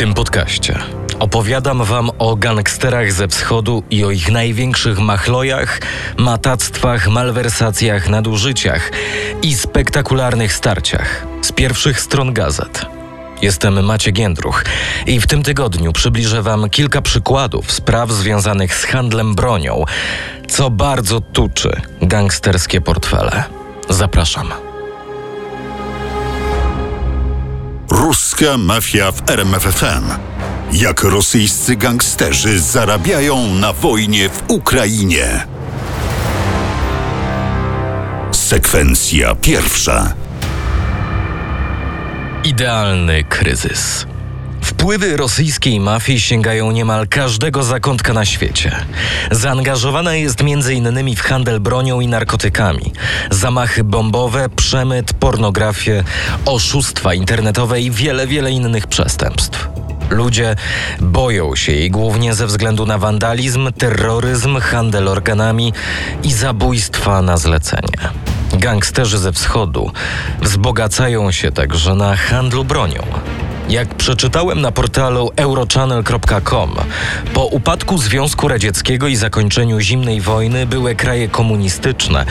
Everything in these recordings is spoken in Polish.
tym podcaście opowiadam wam o gangsterach ze wschodu i o ich największych machlojach, matactwach, malwersacjach, nadużyciach i spektakularnych starciach z pierwszych stron gazet. Jestem Maciek Jędruch i w tym tygodniu przybliżę Wam kilka przykładów spraw związanych z handlem bronią, co bardzo tuczy gangsterskie portfele. Zapraszam. Ruska mafia w RMFFM. Jak rosyjscy gangsterzy zarabiają na wojnie w Ukrainie. Sekwencja pierwsza. Idealny kryzys. Wpływy rosyjskiej mafii sięgają niemal każdego zakątka na świecie. Zaangażowana jest m.in. w handel bronią i narkotykami, zamachy bombowe, przemyt, pornografię, oszustwa internetowe i wiele, wiele innych przestępstw. Ludzie boją się jej głównie ze względu na wandalizm, terroryzm, handel organami i zabójstwa na zlecenie. Gangsterzy ze wschodu wzbogacają się także na handlu bronią. Jak przeczytałem na portalu eurochannel.com, po upadku Związku Radzieckiego i zakończeniu zimnej wojny były kraje komunistyczne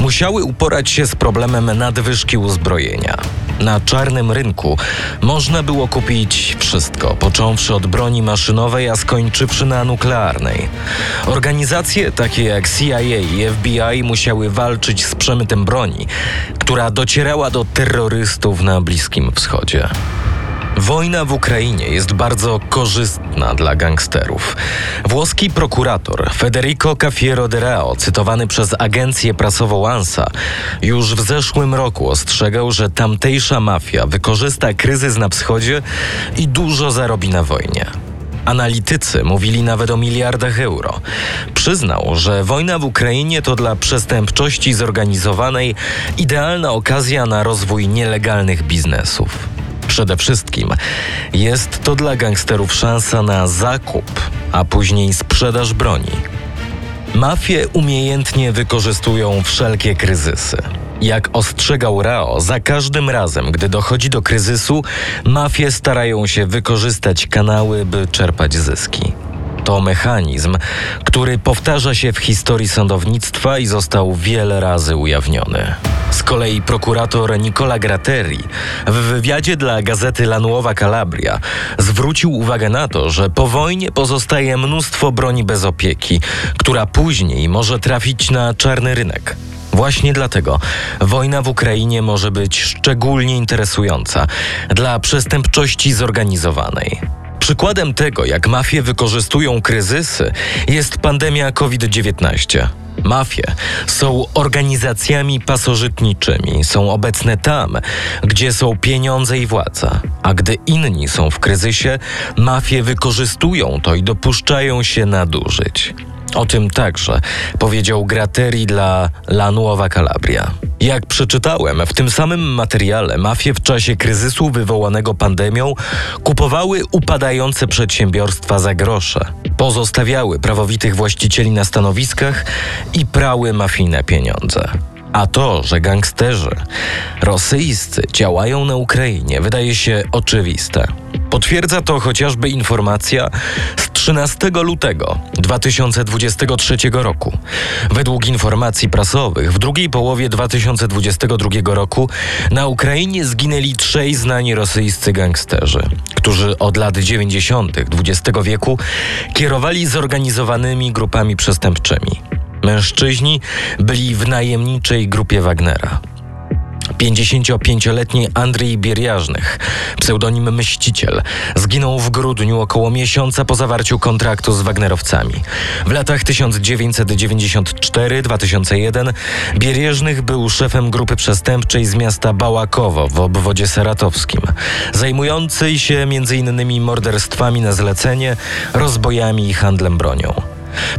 musiały uporać się z problemem nadwyżki uzbrojenia. Na czarnym rynku można było kupić wszystko, począwszy od broni maszynowej, a skończywszy na nuklearnej. Organizacje takie jak CIA i FBI musiały walczyć z przemytem broni, która docierała do terrorystów na Bliskim Wschodzie. Wojna w Ukrainie jest bardzo korzystna dla gangsterów. Włoski prokurator Federico Cafiero de Rao, cytowany przez agencję prasową ANSA, już w zeszłym roku ostrzegał, że tamtejsza mafia wykorzysta kryzys na wschodzie i dużo zarobi na wojnie. Analitycy mówili nawet o miliardach euro. Przyznał, że wojna w Ukrainie to dla przestępczości zorganizowanej idealna okazja na rozwój nielegalnych biznesów. Przede wszystkim jest to dla gangsterów szansa na zakup, a później sprzedaż broni. Mafie umiejętnie wykorzystują wszelkie kryzysy. Jak ostrzegał Rao, za każdym razem, gdy dochodzi do kryzysu, mafie starają się wykorzystać kanały, by czerpać zyski. To mechanizm, który powtarza się w historii sądownictwa i został wiele razy ujawniony. Z kolei prokurator Nicola Gratteri w wywiadzie dla gazety La Nuova Calabria zwrócił uwagę na to, że po wojnie pozostaje mnóstwo broni bez opieki, która później może trafić na czarny rynek. Właśnie dlatego wojna w Ukrainie może być szczególnie interesująca dla przestępczości zorganizowanej. Przykładem tego, jak mafie wykorzystują kryzysy, jest pandemia COVID-19. Mafie są organizacjami pasożytniczymi, są obecne tam, gdzie są pieniądze i władza. A gdy inni są w kryzysie, mafie wykorzystują to i dopuszczają się nadużyć. O tym także powiedział Gratteri dla La Nuova Calabria. Jak przeczytałem, w tym samym materiale mafie w czasie kryzysu wywołanego pandemią kupowały upadające przedsiębiorstwa za grosze, pozostawiały prawowitych właścicieli na stanowiskach i prały mafijne pieniądze. A to, że gangsterzy rosyjscy działają na Ukrainie, wydaje się oczywiste. Potwierdza to chociażby informacja 13 lutego 2023 roku. Według informacji prasowych w drugiej połowie 2022 roku na Ukrainie zginęli trzej znani rosyjscy gangsterzy, którzy od lat 90. XX wieku kierowali zorganizowanymi grupami przestępczymi. Mężczyźni byli w najemniczej grupie Wagnera. 55-letni Andrzej Bierjażnych, pseudonim Mściciel, zginął w grudniu około miesiąca po zawarciu kontraktu z Wagnerowcami. W latach 1994-2001 Bierjeżnych był szefem grupy przestępczej z miasta Bałakowo w obwodzie saratowskim, zajmującej się m.in. morderstwami na zlecenie, rozbojami i handlem bronią.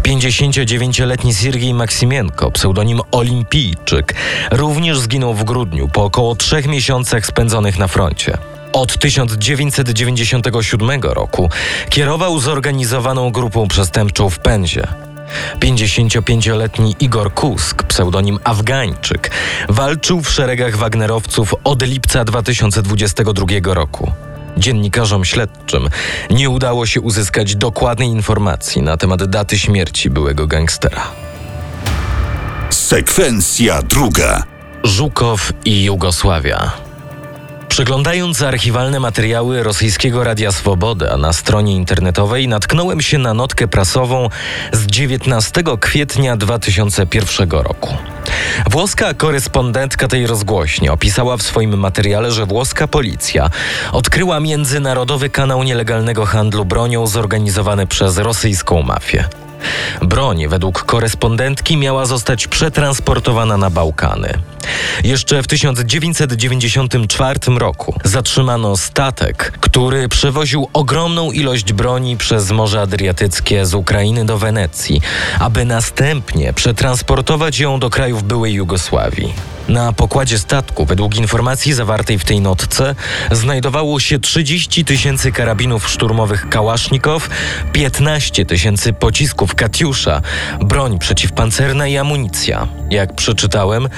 59-letni Siergiej Maksimienko, pseudonim Olimpijczyk, również zginął w grudniu po około trzech miesiącach spędzonych na froncie. Od 1997 roku kierował zorganizowaną grupą przestępczą w Penzie. 55-letni Igor Kusk, pseudonim Afgańczyk, walczył w szeregach Wagnerowców od lipca 2022 roku. Dziennikarzom śledczym nie udało się uzyskać dokładnej informacji na temat daty śmierci byłego gangstera. Sekwencja druga. Żukow i Jugosławia. Przeglądając archiwalne materiały rosyjskiego Radia Swoboda na stronie internetowej, natknąłem się na notkę prasową z 19 kwietnia 2001 roku. Włoska korespondentka tej rozgłośni opisała w swoim materiale, że włoska policja odkryła międzynarodowy kanał nielegalnego handlu bronią zorganizowany przez rosyjską mafię. Broń, według korespondentki, miała zostać przetransportowana na Bałkany. Jeszcze w 1994 roku zatrzymano statek, który przewoził ogromną ilość broni przez Morze Adriatyckie z Ukrainy do Wenecji, aby następnie przetransportować ją do krajów byłej Jugosławii. Na pokładzie statku, według informacji zawartej w tej notce, znajdowało się 30 tysięcy karabinów szturmowych Kałasznikow, 15 tysięcy pocisków Katiusza, broń przeciwpancerna i amunicja. Jak przeczytałem,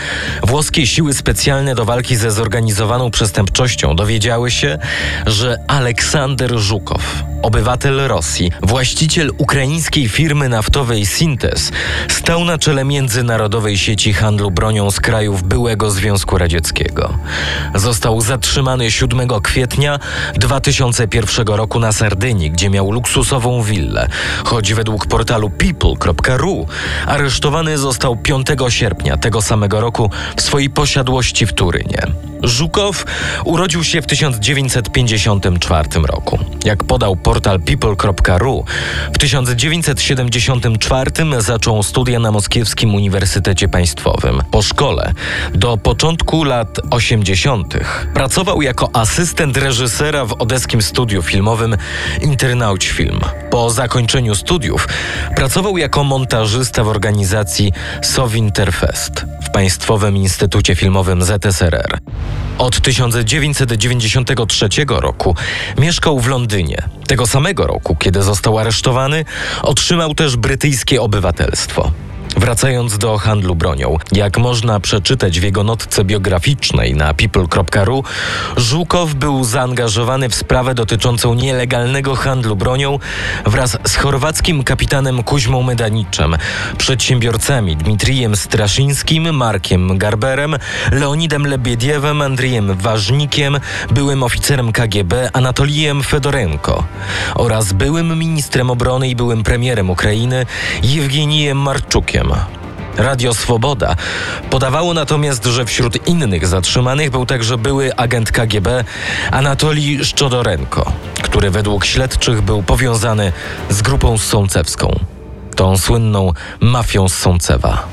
włoskie siły specjalne do walki ze zorganizowaną przestępczością dowiedziały się, że Aleksander Żukow, obywatel Rosji, właściciel ukraińskiej firmy naftowej Sintes, stał na czele międzynarodowej sieci handlu bronią z krajów byłego Związku Radzieckiego. Został zatrzymany 7 kwietnia 2001 roku na Sardynii, gdzie miał luksusową willę, choć według portalu people.ru aresztowany został 5 sierpnia tego samego roku w swojej posiadłości w Turynie. Żukow urodził się w 1954 roku. Jak podał portal people.ru, w 1974 zaczął studia na Moskiewskim Uniwersytecie Państwowym. Po szkole do początku lat 80. pracował jako asystent reżysera w odeskim studiu filmowym Internauć Film. Po zakończeniu studiów pracował jako montażysta w organizacji Sowinterfest w Państwowym Instytucie Filmowym ZSRR. Od 1993 roku mieszkał w Londynie. Tego samego roku, kiedy został aresztowany, otrzymał też brytyjskie obywatelstwo. Wracając do handlu bronią, jak można przeczytać w jego notce biograficznej na people.ru, Żukow był zaangażowany w sprawę dotyczącą nielegalnego handlu bronią wraz z chorwackim kapitanem Kuźmą Medaniczem, przedsiębiorcami Dmitrijem Straszyńskim, Markiem Garberem, Leonidem Lebiediewem, Andrzejem Ważnikiem, byłym oficerem KGB Anatolijem Fedorenko oraz byłym ministrem obrony i byłym premierem Ukrainy Jewgenijem Marczukiem. Radio Swoboda podawało natomiast, że wśród innych zatrzymanych był także były agent KGB Anatolij Szczodorenko, który według śledczych był powiązany z grupą sącewską, tą słynną mafią z Sącewa.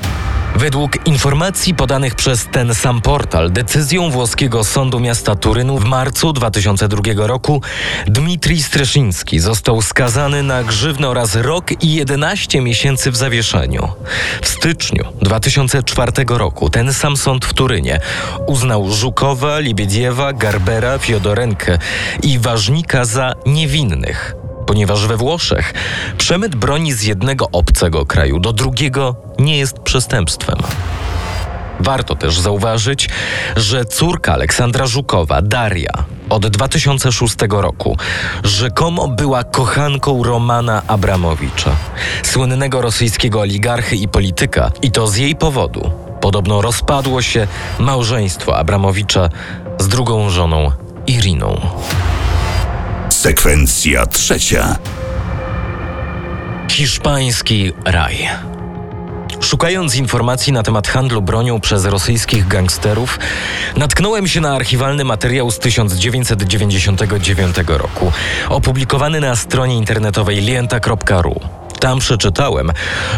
Według informacji podanych przez ten sam portal, decyzją włoskiego sądu miasta Turynu w marcu 2002 roku Dmitrij Streszyński został skazany na grzywnę oraz rok i 11 miesięcy w zawieszeniu. W styczniu 2004 roku ten sam sąd w Turynie uznał Żukowa, Libiediewa, Garbera, Fiodorenkę i Ważnika za niewinnych ponieważ we Włoszech przemyt broni z jednego obcego kraju do drugiego nie jest przestępstwem. Warto też zauważyć, że córka Aleksandra Żukowa, Daria, od 2006 roku rzekomo była kochanką Romana Abramowicza, słynnego rosyjskiego oligarchy i polityka, i to z jej powodu. Podobno rozpadło się małżeństwo Abramowicza z drugą żoną Iriną. Sekwencja trzecia. Hiszpański raj. Szukając informacji na temat handlu bronią przez rosyjskich gangsterów, natknąłem się na archiwalny materiał z 1999 roku, opublikowany na stronie internetowej lienta.ru. Tam przeczytałem,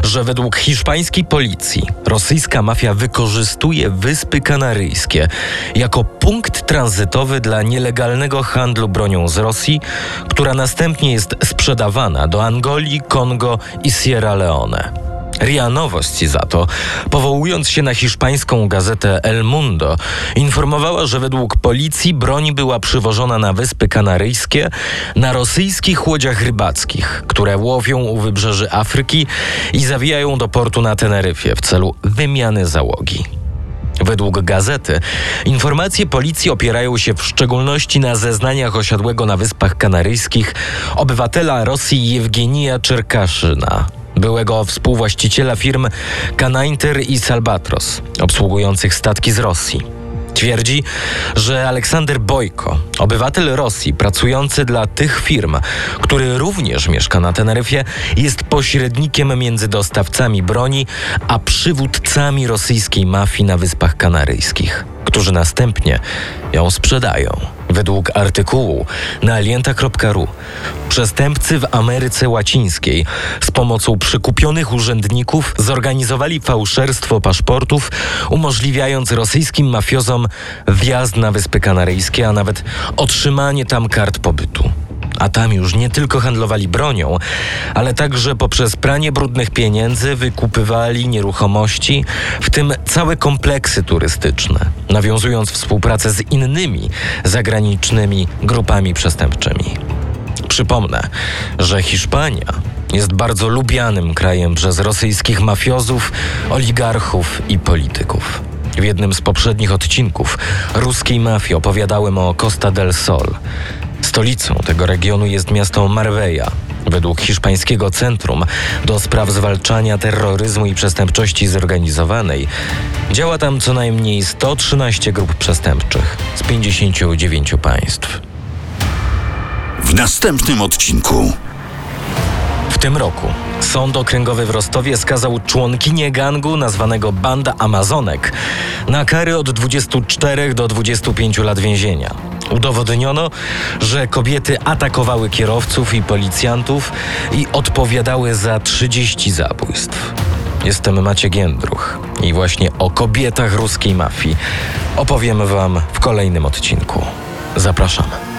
że według hiszpańskiej policji rosyjska mafia wykorzystuje Wyspy Kanaryjskie jako punkt tranzytowy dla nielegalnego handlu bronią z Rosji, która następnie jest sprzedawana do Angolii, Kongo i Sierra Leone. RIA Nowości za to, powołując się na hiszpańską gazetę El Mundo, informowała, że według policji broń była przywożona na Wyspy Kanaryjskie na rosyjskich łodziach rybackich, które łowią u wybrzeży Afryki i zawijają do portu na Teneryfie w celu wymiany załogi. Według gazety informacje policji opierają się w szczególności na zeznaniach osiadłego na Wyspach Kanaryjskich obywatela Rosji Jewgenija Czerkaszyna, byłego współwłaściciela firm Kanainter i Salbatros, obsługujących statki z Rosji. Twierdzi, że Aleksander Bojko, obywatel Rosji pracujący dla tych firm, który również mieszka na Teneryfie, jest pośrednikiem między dostawcami broni a przywódcami rosyjskiej mafii na Wyspach Kanaryjskich, którzy następnie ją sprzedają. Według artykułu na alienta.ru przestępcy w Ameryce Łacińskiej z pomocą przykupionych urzędników zorganizowali fałszerstwo paszportów, umożliwiając rosyjskim mafiozom wjazd na Wyspy Kanaryjskie, a nawet otrzymanie tam kart pobytu. A tam już nie tylko handlowali bronią, ale także poprzez pranie brudnych pieniędzy wykupywali nieruchomości, w tym całe kompleksy turystyczne, nawiązując współpracę z innymi zagranicznymi grupami przestępczymi. Przypomnę, że Hiszpania jest bardzo lubianym krajem przez rosyjskich mafiozów, oligarchów i polityków. W jednym z poprzednich odcinków ruskiej mafii opowiadałem o Costa del Sol. Stolicą tego regionu jest miasto Marbella. Według hiszpańskiego Centrum do Spraw Zwalczania Terroryzmu i Przestępczości Zorganizowanej działa tam co najmniej 113 grup przestępczych z 59 państw. W następnym odcinku. W tym roku Sąd Okręgowy w Rostowie skazał członkinię gangu nazwanego Banda Amazonek na kary od 24 do 25 lat więzienia. Udowodniono, że kobiety atakowały kierowców i policjantów i odpowiadały za 30 zabójstw. Jestem Maciek Jędruch i właśnie o kobietach ruskiej mafii opowiem Wam w kolejnym odcinku. Zapraszam.